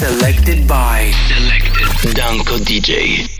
Selected by Selected Danko DJ.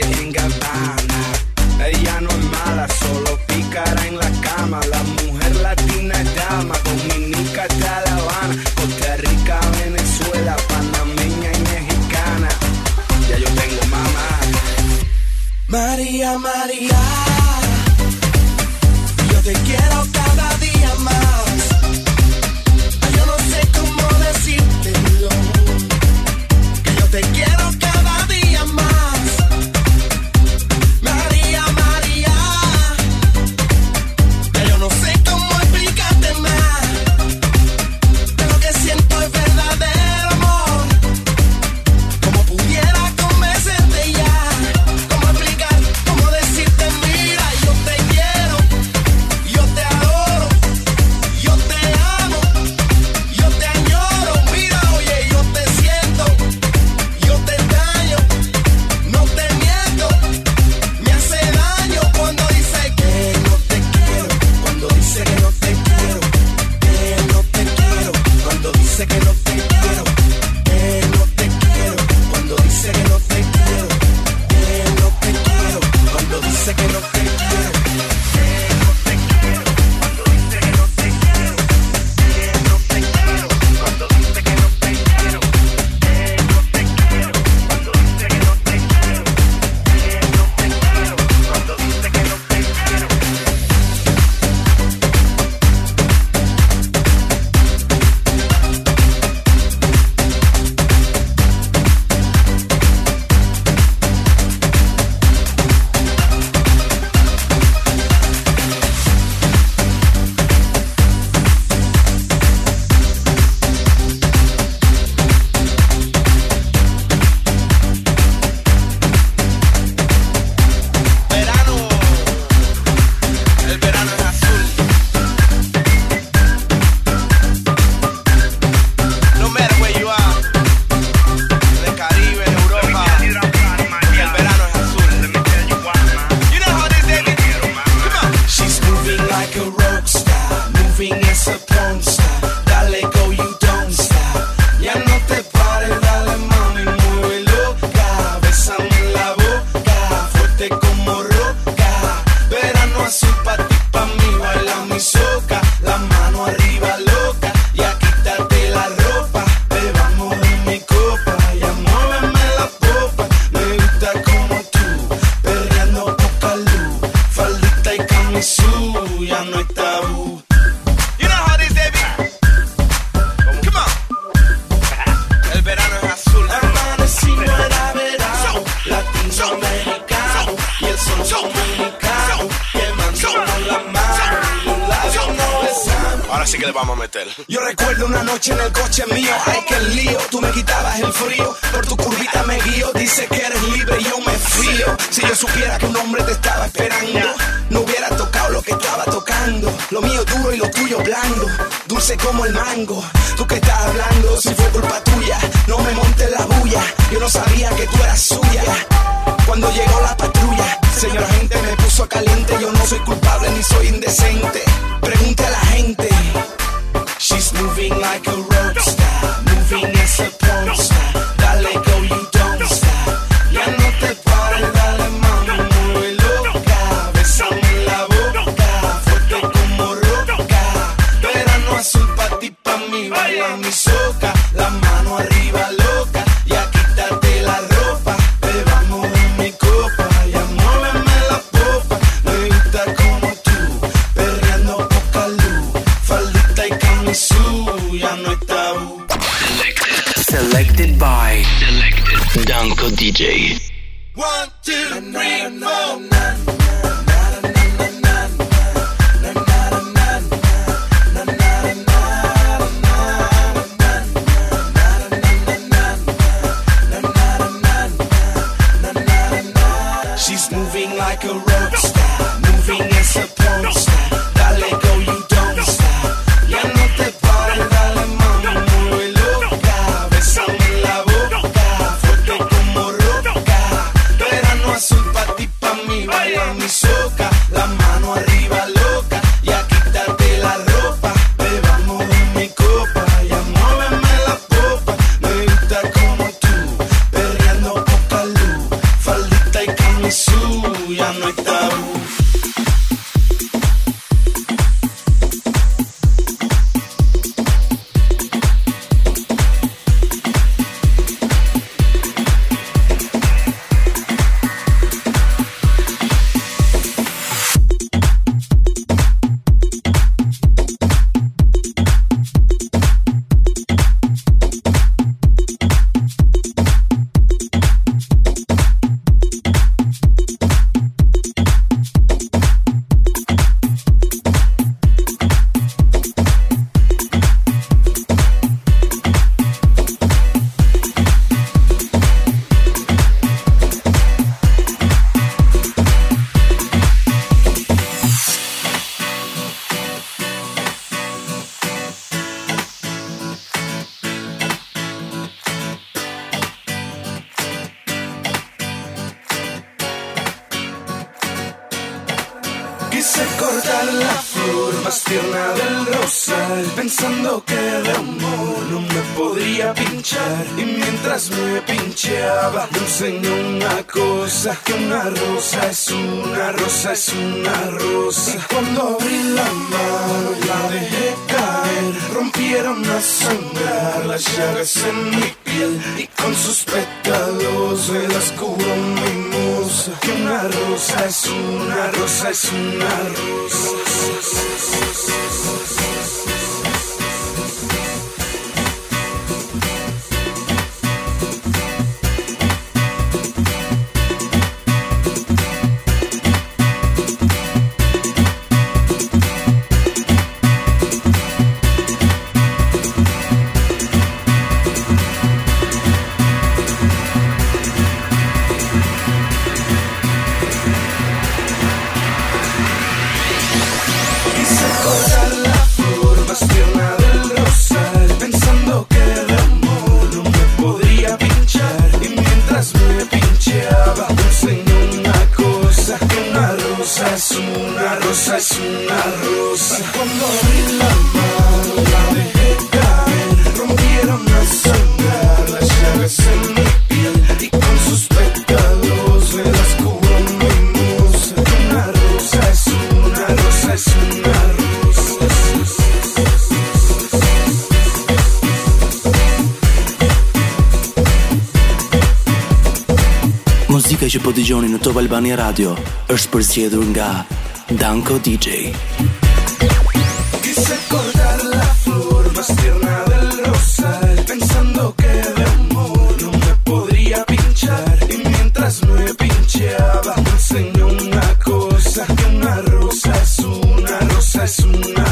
noite Gabbana besan. Ahora sí que le vamos a meter. Yo recuerdo una noche en el coche mío, ay que lío, tú me quitabas el frío, por tu curvita me guío, dice que eres libre y yo me fío. Si yo supiera que un hombre te estaba esperando, no hubiera tocado lo que estaba tocando. Lo mío duro y lo tuyo blando, dulce como el mango. Tú que estás hablando, si fue culpa tuya, no me montes la bulla, yo no sabía que tú eras suya. Cuando llegó la patrulla, señora gente me puso caliente, yo no soy culpable ni soy indecente. Pregunte a la gente. She's moving like a rock DJ. One, two, three, four. She's moving like a rock star, moving as a porn star. Quise cortar la flor más del rosal Pensando que de amor no me podría pinchar. Y mientras me pincheaba me enseñó una cosa Que una rosa es una rosa es una rosa. Y cuando abrí la mano la dejé caer. Rompieron a sangrar las llagas en mi piel Y con sus pétalos me las cubrió mi Que una rosa es una rosa es una rosa që po dëgjoni në Top Albania Radio është përzgjedhur nga Danko DJ. Quise cortar la flor más tierna del rosal Pensando que de amor no me podría pinchar Y mientras me pincheaba me enseñó una cosa Que una rosa es una rosa es una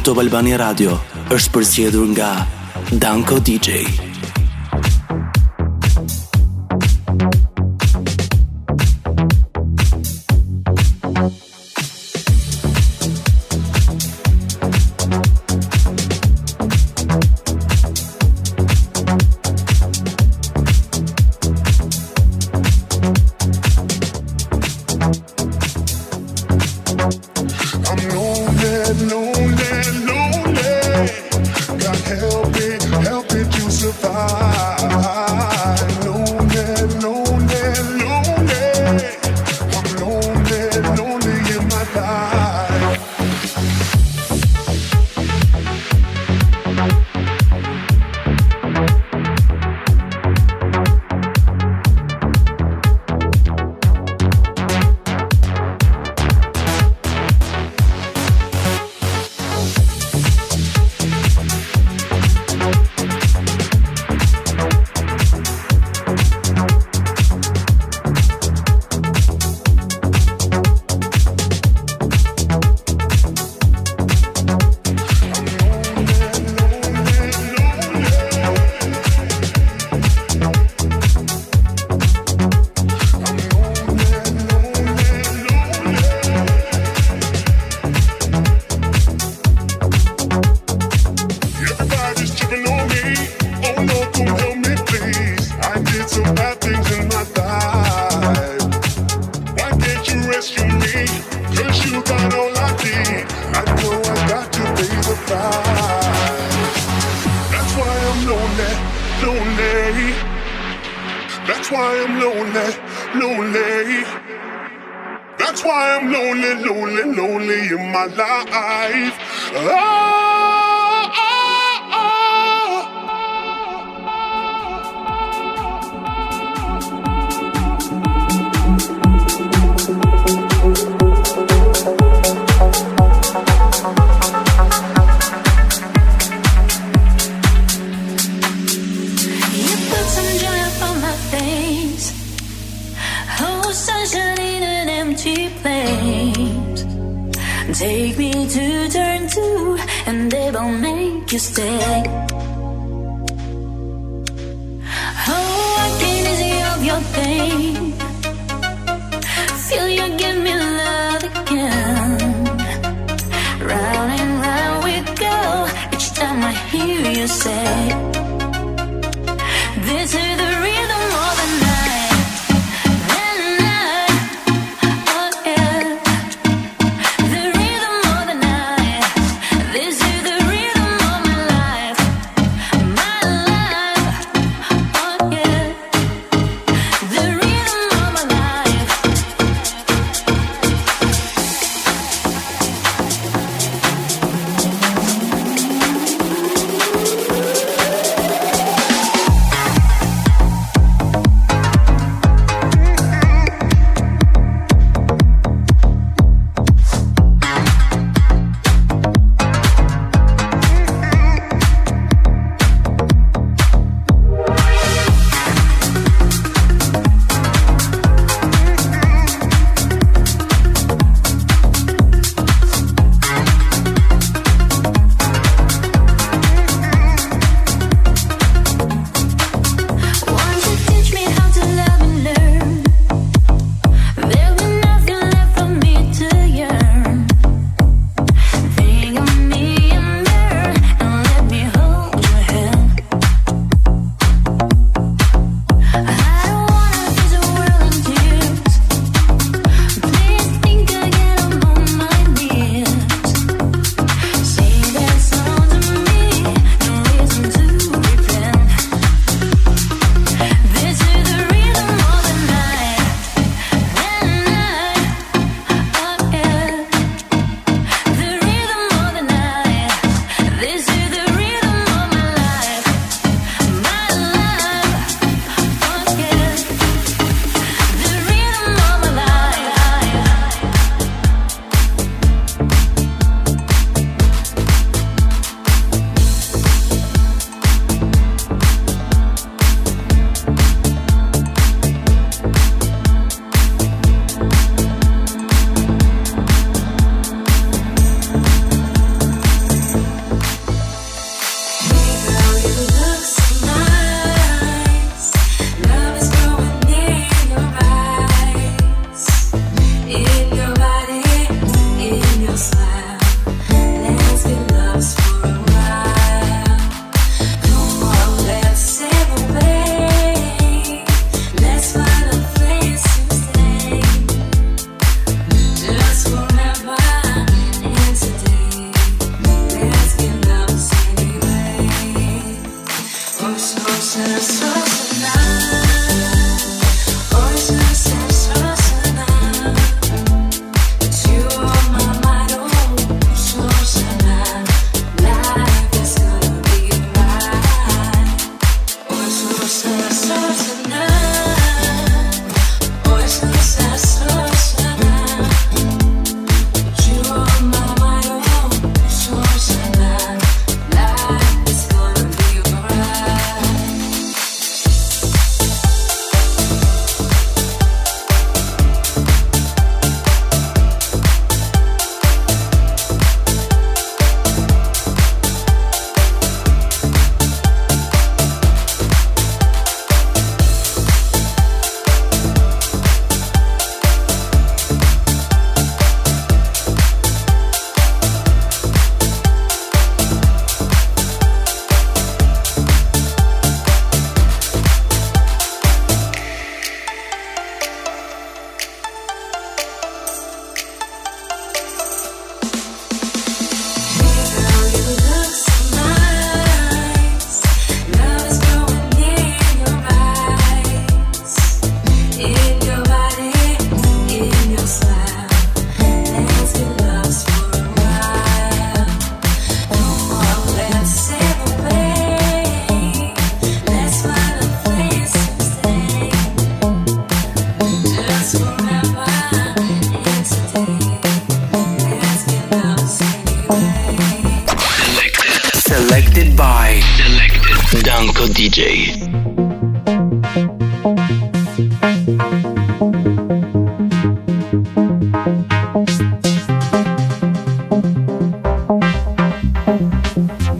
Në Top Albania Radio është përzgjedhur nga Danko DJ. lonely, lonely. That's why I'm lonely, lonely, lonely in my life. Oh! Take me to turn two, and they will make you stay.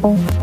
Bye.